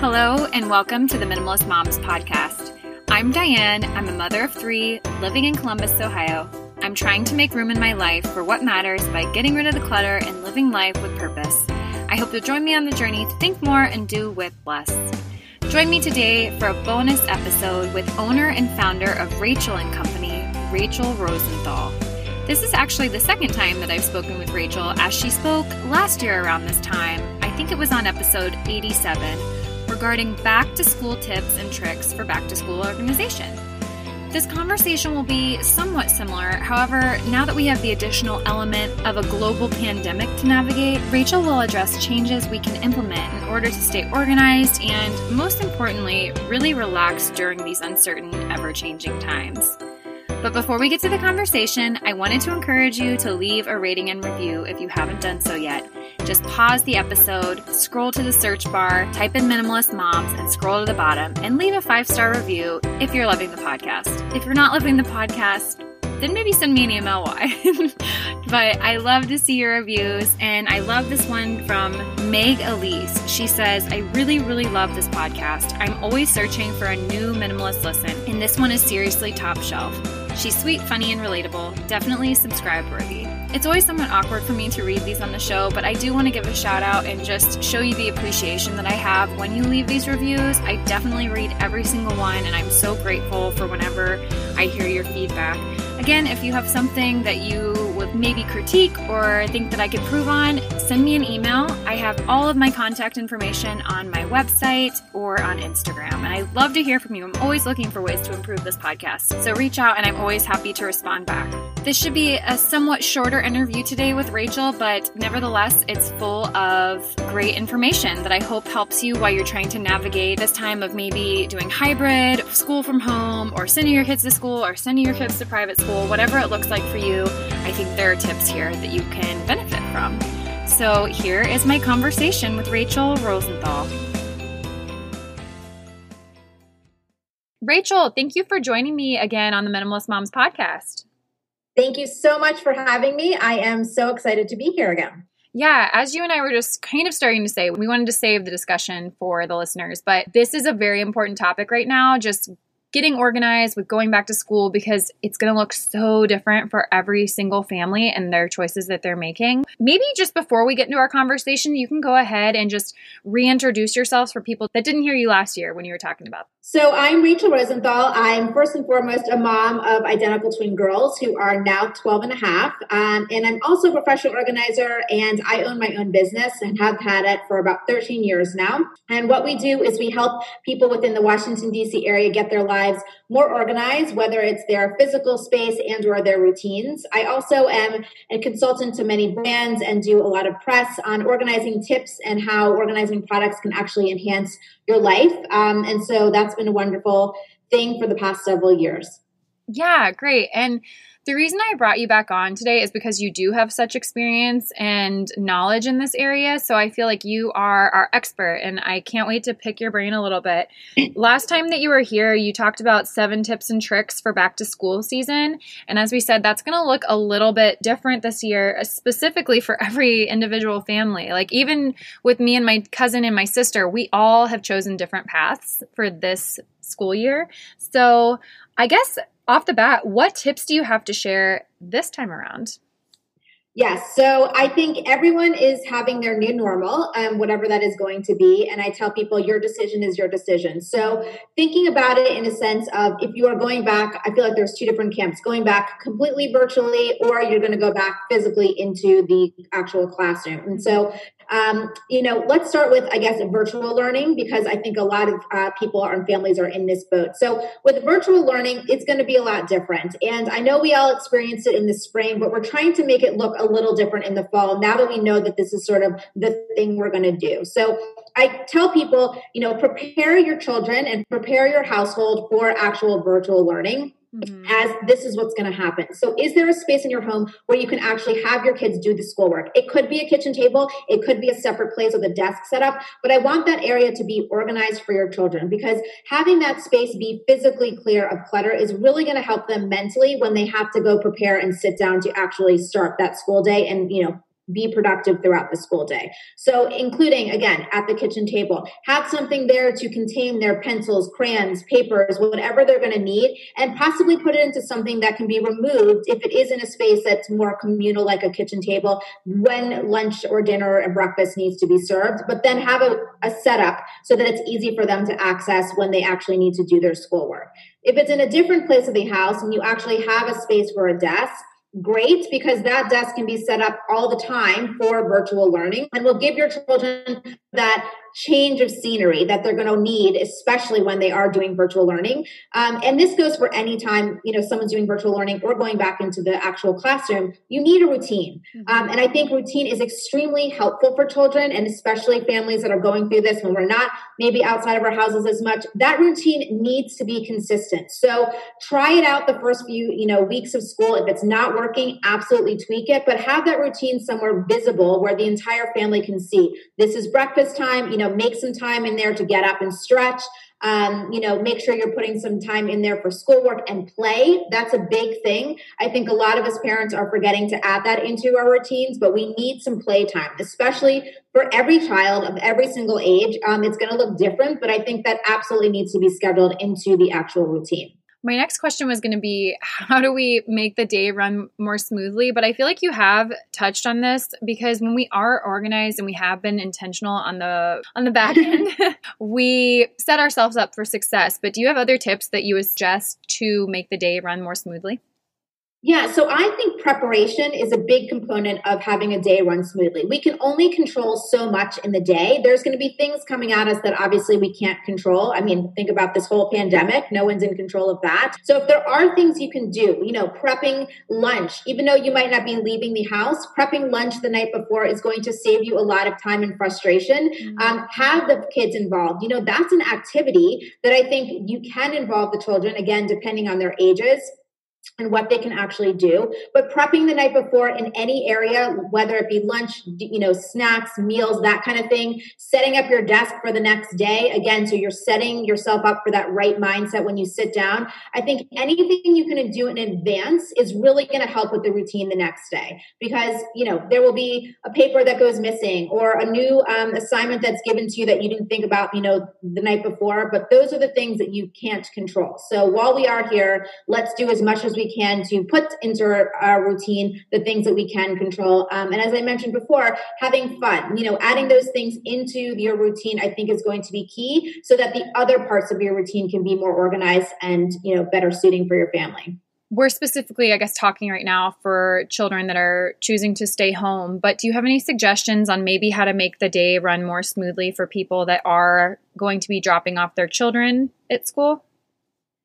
Hello, and welcome to the Minimalist Moms podcast. I'm Diane. I'm a mother of three living in Columbus, Ohio. I'm trying to make room in my life for what matters by getting rid of the clutter and living life with purpose. I hope you'll join me on the journey to think more and do with less. Join me today for a bonus episode with owner and founder of Rachel and Company, Rachel Rosenthal. This is actually the second time that I've spoken with Rachel, as she spoke last year around this time. I think it was on episode 87 regarding back to school tips and tricks for back to school organization. This conversation will be somewhat similar. However, now that we have the additional element of a global pandemic to navigate, Rachel will address changes we can implement in order to stay organized and, most importantly, really relax during these uncertain, ever changing times. But before we get to the conversation, I wanted to encourage you to leave a rating and review if you haven't done so yet. Just pause the episode, scroll to the search bar, type in Minimalist Moms, and scroll to the bottom and leave a five star review if you're loving the podcast. If you're not loving the podcast, then maybe send me an email why. but I love to see your reviews, and I love this one from Meg Elise. She says, I really, really love this podcast. I'm always searching for a new minimalist listen, and this one is seriously top shelf. She's sweet, funny, and relatable. Definitely subscribe worthy. It's always somewhat awkward for me to read these on the show, but I do want to give a shout out and just show you the appreciation that I have when you leave these reviews. I definitely read every single one, and I'm so grateful for whenever I hear your feedback. Again, if you have something that you would maybe critique or think that I could prove on, send me an email. I have all of my contact information on my website or on Instagram. And I love to hear from you. I'm always looking for ways to improve this podcast. So reach out and I'm always happy to respond back. This should be a somewhat shorter interview today with Rachel, but nevertheless, it's full of great information that I hope helps you while you're trying to navigate this time of maybe doing hybrid, school from home, or sending your kids to school, or sending your kids to private school, whatever it looks like for you, I think there are tips here that you can benefit from. So here is my conversation with Rachel Rosenthal. Rachel, thank you for joining me again on the Minimalist Moms podcast. Thank you so much for having me. I am so excited to be here again. Yeah, as you and I were just kind of starting to say, we wanted to save the discussion for the listeners, but this is a very important topic right now. Just getting organized with going back to school because it's going to look so different for every single family and their choices that they're making. Maybe just before we get into our conversation, you can go ahead and just reintroduce yourselves for people that didn't hear you last year when you were talking about. So I'm Rachel Rosenthal. I'm first and foremost a mom of identical twin girls who are now 12 and a half. Um, and I'm also a professional organizer and I own my own business and have had it for about 13 years now. And what we do is we help people within the Washington, D.C. area get their lives lives more organized, whether it's their physical space and or their routines. I also am a consultant to many brands and do a lot of press on organizing tips and how organizing products can actually enhance your life. Um, and so that's been a wonderful thing for the past several years. Yeah, great. And the reason I brought you back on today is because you do have such experience and knowledge in this area. So I feel like you are our expert, and I can't wait to pick your brain a little bit. Last time that you were here, you talked about seven tips and tricks for back to school season. And as we said, that's going to look a little bit different this year, uh, specifically for every individual family. Like, even with me and my cousin and my sister, we all have chosen different paths for this school year. So I guess off the bat, what tips do you have to share this time around? Yes. So I think everyone is having their new normal, um, whatever that is going to be. And I tell people your decision is your decision. So thinking about it in a sense of if you are going back, I feel like there's two different camps going back completely virtually, or you're going to go back physically into the actual classroom. And so um, you know, let's start with, I guess, virtual learning because I think a lot of uh, people and families are in this boat. So with virtual learning, it's going to be a lot different. And I know we all experienced it in the spring, but we're trying to make it look a little different in the fall now that we know that this is sort of the thing we're going to do. So I tell people, you know, prepare your children and prepare your household for actual virtual learning mm-hmm. as this is what's going to happen. So, is there a space in your home where you can actually have your kids do the schoolwork? It could be a kitchen table, it could be a separate place with a desk set up, but I want that area to be organized for your children because having that space be physically clear of clutter is really going to help them mentally when they have to go prepare and sit down to actually start that school day and, you know, be productive throughout the school day. So, including again at the kitchen table, have something there to contain their pencils, crayons, papers, whatever they're going to need, and possibly put it into something that can be removed if it is in a space that's more communal, like a kitchen table, when lunch or dinner and breakfast needs to be served. But then have a, a setup so that it's easy for them to access when they actually need to do their schoolwork. If it's in a different place of the house and you actually have a space for a desk, great because that desk can be set up all the time for virtual learning. And will give your children that change of scenery that they're going to need, especially when they are doing virtual learning. Um, and this goes for any time, you know, someone's doing virtual learning or going back into the actual classroom. You need a routine. Mm-hmm. Um, and I think routine is extremely helpful for children and especially families that are going through this when we're not maybe outside of our houses as much. That routine needs to be consistent. So try it out the first few, you know, weeks of school. If it's not working, absolutely tweak it, but have that routine somewhere visible where the entire family can see this is breakfast time. You know, make some time in there to get up and stretch. Um, you know, make sure you're putting some time in there for schoolwork and play. That's a big thing. I think a lot of us parents are forgetting to add that into our routines, but we need some play time, especially for every child of every single age. Um, it's going to look different, but I think that absolutely needs to be scheduled into the actual routine. My next question was going to be how do we make the day run more smoothly? But I feel like you have touched on this because when we are organized and we have been intentional on the on the back end, we set ourselves up for success. But do you have other tips that you would suggest to make the day run more smoothly? Yeah, so I think preparation is a big component of having a day run smoothly. We can only control so much in the day. There's going to be things coming at us that obviously we can't control. I mean, think about this whole pandemic. No one's in control of that. So if there are things you can do, you know, prepping lunch, even though you might not be leaving the house, prepping lunch the night before is going to save you a lot of time and frustration. Mm-hmm. Um, have the kids involved. You know, that's an activity that I think you can involve the children, again, depending on their ages and what they can actually do. But prepping the night before in any area, whether it be lunch, you know, snacks, meals, that kind of thing, setting up your desk for the next day. Again, so you're setting yourself up for that right mindset when you sit down. I think anything you can do in advance is really going to help with the routine the next day because, you know, there will be a paper that goes missing or a new um, assignment that's given to you that you didn't think about, you know, the night before. But those are the things that you can't control. So while we are here, let's do as much as we can to put into our, our routine the things that we can control. Um, and as I mentioned before, having fun, you know, adding those things into your routine, I think is going to be key so that the other parts of your routine can be more organized and, you know, better suiting for your family we're specifically, I guess, talking right now for children that are choosing to stay home. But do you have any suggestions on maybe how to make the day run more smoothly for people that are going to be dropping off their children at school?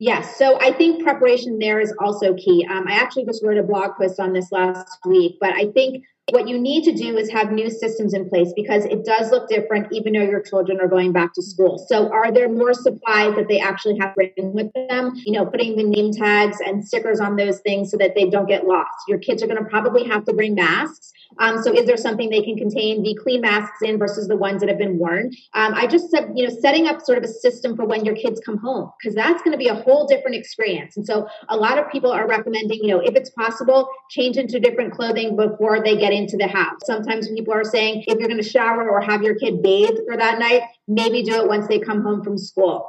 Yes. So I think preparation there is also key. Um, I actually just wrote a blog post on this last week, but I think what you need to do is have new systems in place because it does look different even though your children are going back to school. So are there more supplies that they actually have written with them? You know, putting the name tags and stickers on those things so that they don't get lost. Your kids are going to probably have to bring masks. Um, so is there something they can contain the clean masks in versus the ones that have been worn? Um, I just said, you know, setting up sort of a system for when your kids come home, because that's going to be a whole different experience. And so a lot of people are recommending, you know, if it's possible, change into different clothing before they get into the house. Sometimes people are saying if you're going to shower or have your kid bathe for that night, maybe do it once they come home from school.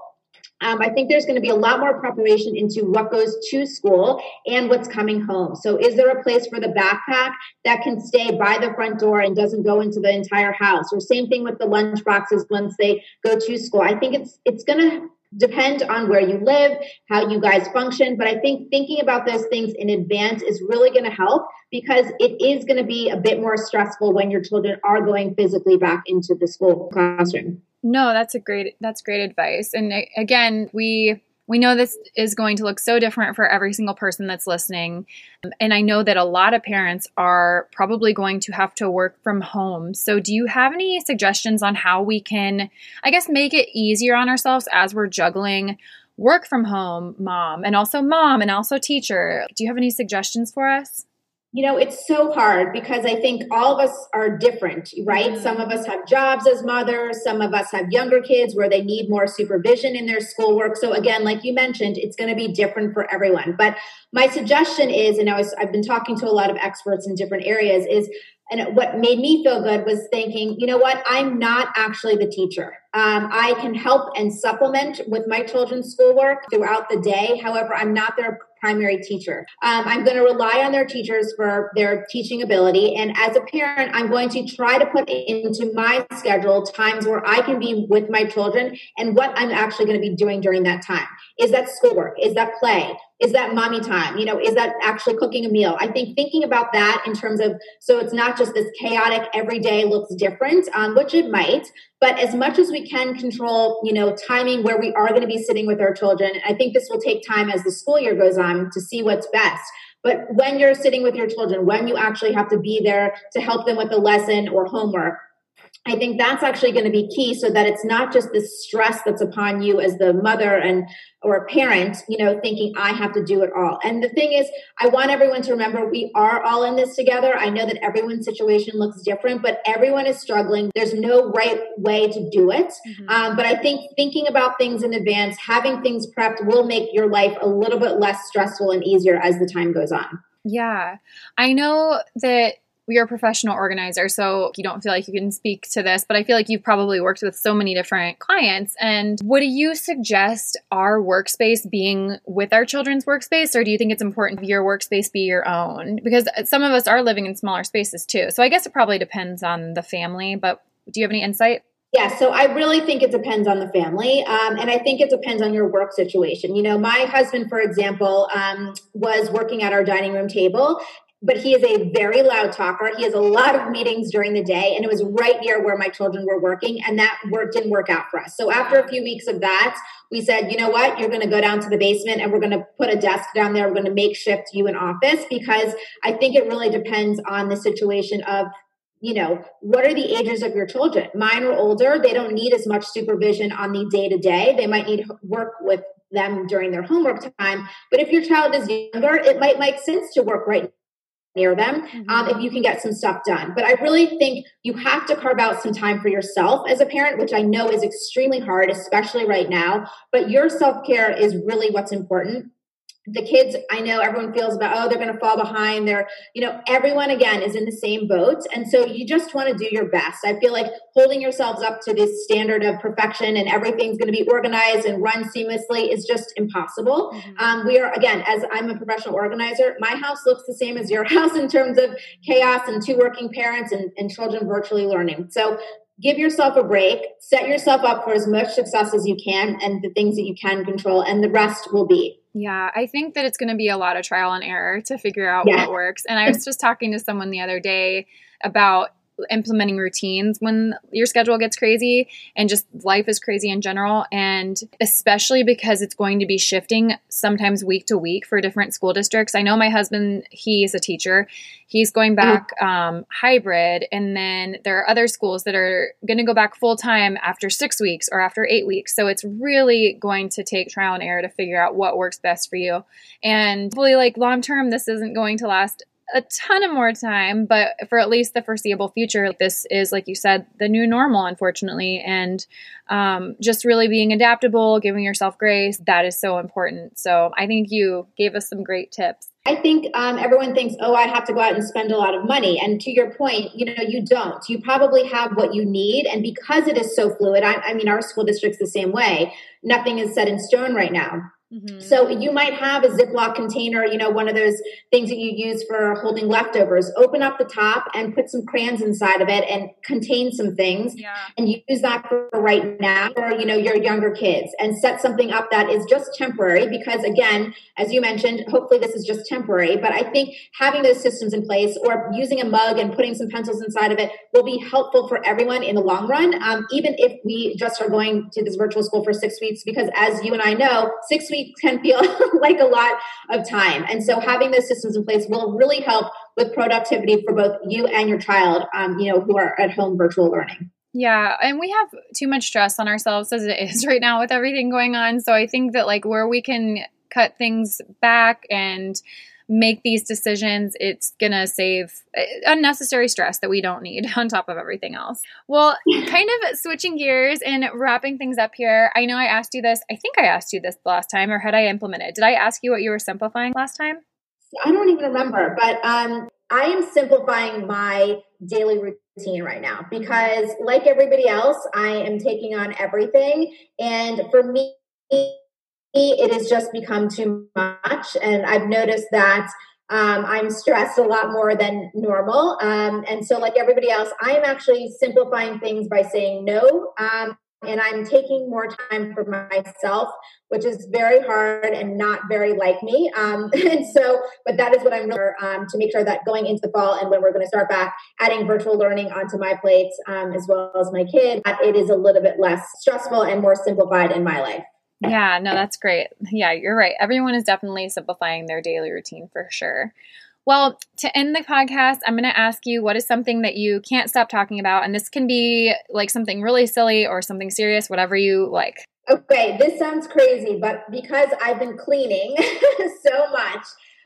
Um, I think there's going to be a lot more preparation into what goes to school and what's coming home. So, is there a place for the backpack that can stay by the front door and doesn't go into the entire house? Or same thing with the lunch boxes once they go to school. I think it's it's going to depend on where you live, how you guys function. But I think thinking about those things in advance is really going to help because it is going to be a bit more stressful when your children are going physically back into the school classroom. No, that's a great that's great advice. And again, we we know this is going to look so different for every single person that's listening. Um, and I know that a lot of parents are probably going to have to work from home. So, do you have any suggestions on how we can, I guess, make it easier on ourselves as we're juggling work from home, mom, and also mom, and also teacher? Do you have any suggestions for us? You know, it's so hard because I think all of us are different, right? Mm-hmm. Some of us have jobs as mothers, some of us have younger kids where they need more supervision in their schoolwork. So again, like you mentioned, it's going to be different for everyone. But my suggestion is, and I was I've been talking to a lot of experts in different areas, is and what made me feel good was thinking, you know what, I'm not actually the teacher. Um, I can help and supplement with my children's schoolwork throughout the day. However, I'm not their primary teacher. Um, I'm going to rely on their teachers for their teaching ability. And as a parent, I'm going to try to put into my schedule times where I can be with my children and what I'm actually going to be doing during that time. Is that schoolwork? Is that play? Is that mommy time? You know, is that actually cooking a meal? I think thinking about that in terms of so it's not just this chaotic every day looks different, um, which it might, but as much as we can control, you know, timing where we are going to be sitting with our children, I think this will take time as the school year goes on to see what's best. But when you're sitting with your children, when you actually have to be there to help them with a lesson or homework, I think that's actually going to be key so that it's not just the stress that's upon you as the mother and or a parent, you know, thinking I have to do it all. And the thing is, I want everyone to remember we are all in this together. I know that everyone's situation looks different, but everyone is struggling. There's no right way to do it. Mm-hmm. Um, but I think thinking about things in advance, having things prepped will make your life a little bit less stressful and easier as the time goes on. Yeah. I know that you're a professional organizer, so you don't feel like you can speak to this, but I feel like you've probably worked with so many different clients. And would you suggest our workspace being with our children's workspace, or do you think it's important your workspace be your own? Because some of us are living in smaller spaces too. So I guess it probably depends on the family, but do you have any insight? Yeah, so I really think it depends on the family. Um, and I think it depends on your work situation. You know, my husband, for example, um, was working at our dining room table but he is a very loud talker. He has a lot of meetings during the day, and it was right near where my children were working, and that work didn't work out for us. So after a few weeks of that, we said, you know what, you're going to go down to the basement, and we're going to put a desk down there. We're going to makeshift you an office because I think it really depends on the situation of you know, what are the ages of your children? Mine are older. They don't need as much supervision on the day to day. They might need work with them during their homework time. But if your child is younger, it might make sense to work right near them mm-hmm. um, if you can get some stuff done. But I really think you have to carve out some time for yourself as a parent, which I know is extremely hard, especially right now. But your self care is really what's important the kids i know everyone feels about oh they're going to fall behind they're you know everyone again is in the same boat and so you just want to do your best i feel like holding yourselves up to this standard of perfection and everything's going to be organized and run seamlessly is just impossible mm-hmm. um, we are again as i'm a professional organizer my house looks the same as your house in terms of chaos and two working parents and, and children virtually learning so give yourself a break, set yourself up for as much success as you can and the things that you can control, and the rest will be. Yeah, I think that it's going to be a lot of trial and error to figure out yeah. what works. And I was just talking to someone the other day about implementing routines when your schedule gets crazy and just life is crazy in general. And especially because it's going to be shifting sometimes week to week for different school districts. I know my husband, he's a teacher, he's going mm-hmm. back um, hybrid. And then there are other schools that are going to go back full time after six weeks or after eight weeks. So it's really going to take trial and error to figure out what works best for you. And hopefully, like long term, this isn't going to last a ton of more time, but for at least the foreseeable future, this is, like you said, the new normal, unfortunately. And um, just really being adaptable, giving yourself grace, that is so important. So I think you gave us some great tips. I think um, everyone thinks, oh, I have to go out and spend a lot of money. And to your point, you know, you don't. You probably have what you need. And because it is so fluid, I, I mean, our school district's the same way. Nothing is set in stone right now. Mm-hmm. So you might have a Ziploc container, you know, one of those things that you use for holding leftovers. Open up the top and put some crayons inside of it and contain some things. Yeah. And use that for right now for, you know, your younger kids and set something up that is just temporary because again, as you mentioned, hopefully this is just temporary. But I think having those systems in place or using a mug and putting some pencils inside of it will be helpful for everyone in the long run. Um, even if we just are going to this virtual school for six weeks, because as you and I know, six weeks can feel like a lot of time. And so having those systems in place will really help with productivity for both you and your child, um, you know, who are at home virtual learning. Yeah, and we have too much stress on ourselves as it is right now with everything going on. So I think that like where we can cut things back and make these decisions, it's going to save uh, unnecessary stress that we don't need on top of everything else. Well, kind of switching gears and wrapping things up here. I know I asked you this. I think I asked you this last time, or had I implemented? Did I ask you what you were simplifying last time? I don't even remember, but um, I am simplifying my daily routine right now because, like everybody else, I am taking on everything. And for me, it has just become too much. And I've noticed that um, I'm stressed a lot more than normal. Um, and so, like everybody else, I am actually simplifying things by saying no. Um, and I'm taking more time for myself, which is very hard and not very like me. Um, and so, but that is what I'm um, to make sure that going into the fall and when we're going to start back adding virtual learning onto my plates um, as well as my kid, it is a little bit less stressful and more simplified in my life. Yeah, no, that's great. Yeah, you're right. Everyone is definitely simplifying their daily routine for sure. Well, to end the podcast, I'm going to ask you what is something that you can't stop talking about? And this can be like something really silly or something serious, whatever you like. Okay, this sounds crazy, but because I've been cleaning so much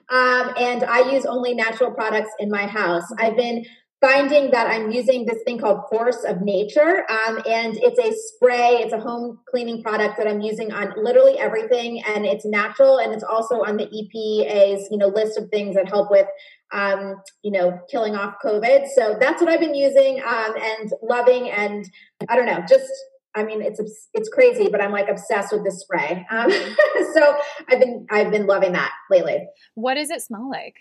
um, and I use only natural products in my house, I've been finding that I'm using this thing called Force of Nature. Um, and it's a spray, it's a home cleaning product that I'm using on literally everything. And it's natural and it's also on the EPA's, you know, list of things that help with um, you know, killing off COVID. So that's what I've been using um, and loving. And I don't know, just I mean, it's it's crazy, but I'm like obsessed with this spray. Um, so I've been I've been loving that lately. What does it smell like?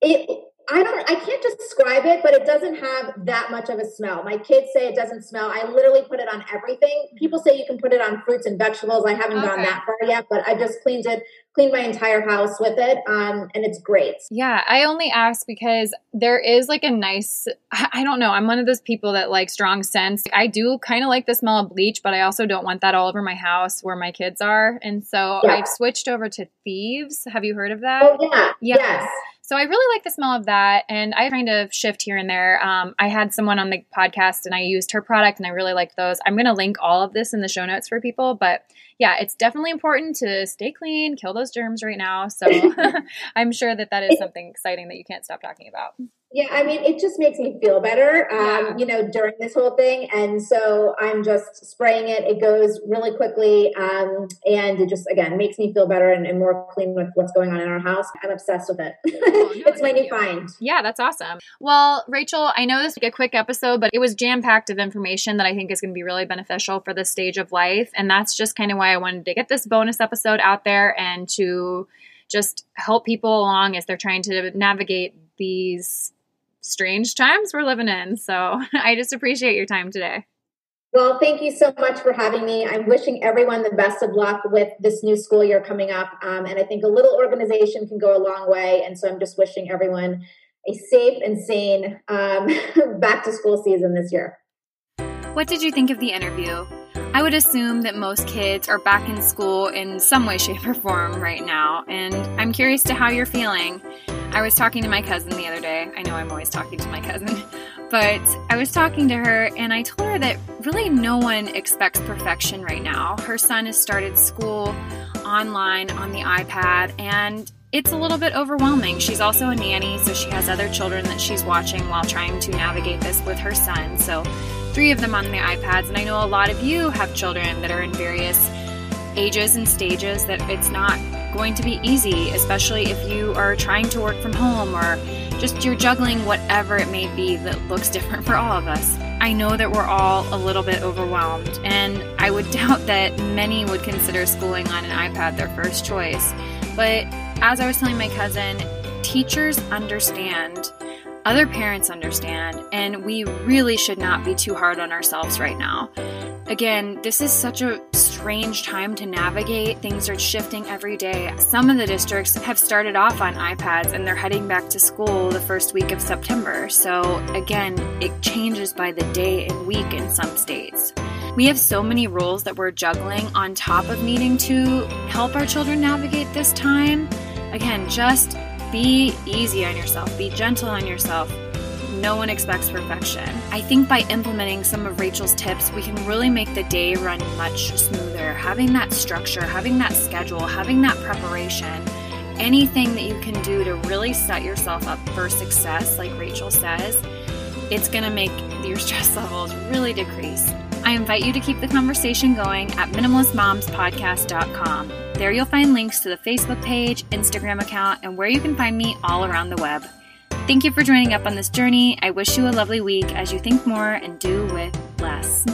It I don't I can't describe it, but it doesn't have that much of a smell. My kids say it doesn't smell. I literally put it on everything. People say you can put it on fruits and vegetables. I haven't okay. gone that far yet, but I just cleaned it, cleaned my entire house with it. Um, and it's great. Yeah, I only ask because there is like a nice I don't know, I'm one of those people that like strong scents. I do kind of like the smell of bleach, but I also don't want that all over my house where my kids are. And so yeah. I've switched over to thieves. Have you heard of that? Oh yeah. yeah. Yes. So I really like the smell of that. And I kind of shift here and there. Um, I had someone on the podcast and I used her product and I really liked those. I'm going to link all of this in the show notes for people. But yeah, it's definitely important to stay clean, kill those germs right now. So I'm sure that that is something exciting that you can't stop talking about. Yeah, I mean, it just makes me feel better, um, yeah. you know, during this whole thing. And so I'm just spraying it. It goes really quickly. Um, and it just, again, makes me feel better and, and, more clean with what's going on in our house. I'm obsessed with it. Oh, no, it's my new find. Yeah, that's awesome. Well, Rachel, I know this is like a quick episode, but it was jam packed of information that I think is going to be really beneficial for this stage of life. And that's just kind of why I wanted to get this bonus episode out there and to just help people along as they're trying to navigate these strange times we're living in. So I just appreciate your time today. Well, thank you so much for having me. I'm wishing everyone the best of luck with this new school year coming up. Um, and I think a little organization can go a long way. And so I'm just wishing everyone a safe and sane um, back to school season this year. What did you think of the interview? I would assume that most kids are back in school in some way, shape, or form right now, and I'm curious to how you're feeling. I was talking to my cousin the other day. I know I'm always talking to my cousin, but I was talking to her and I told her that really no one expects perfection right now. Her son has started school online on the iPad, and it's a little bit overwhelming. She's also a nanny, so she has other children that she's watching while trying to navigate this with her son. So three of them on the iPads, and I know a lot of you have children that are in various ages and stages that it's not going to be easy, especially if you are trying to work from home or just you're juggling whatever it may be that looks different for all of us. I know that we're all a little bit overwhelmed, and I would doubt that many would consider schooling on an iPad their first choice. But as I was telling my cousin, teachers understand other parents understand, and we really should not be too hard on ourselves right now. Again, this is such a strange time to navigate. Things are shifting every day. Some of the districts have started off on iPads and they're heading back to school the first week of September. So, again, it changes by the day and week in some states. We have so many rules that we're juggling on top of needing to help our children navigate this time. Again, just be easy on yourself, be gentle on yourself. No one expects perfection. I think by implementing some of Rachel's tips, we can really make the day run much smoother. Having that structure, having that schedule, having that preparation anything that you can do to really set yourself up for success, like Rachel says, it's going to make your stress levels really decrease. I invite you to keep the conversation going at minimalistmomspodcast.com. There you'll find links to the Facebook page, Instagram account, and where you can find me all around the web. Thank you for joining up on this journey. I wish you a lovely week as you think more and do with less.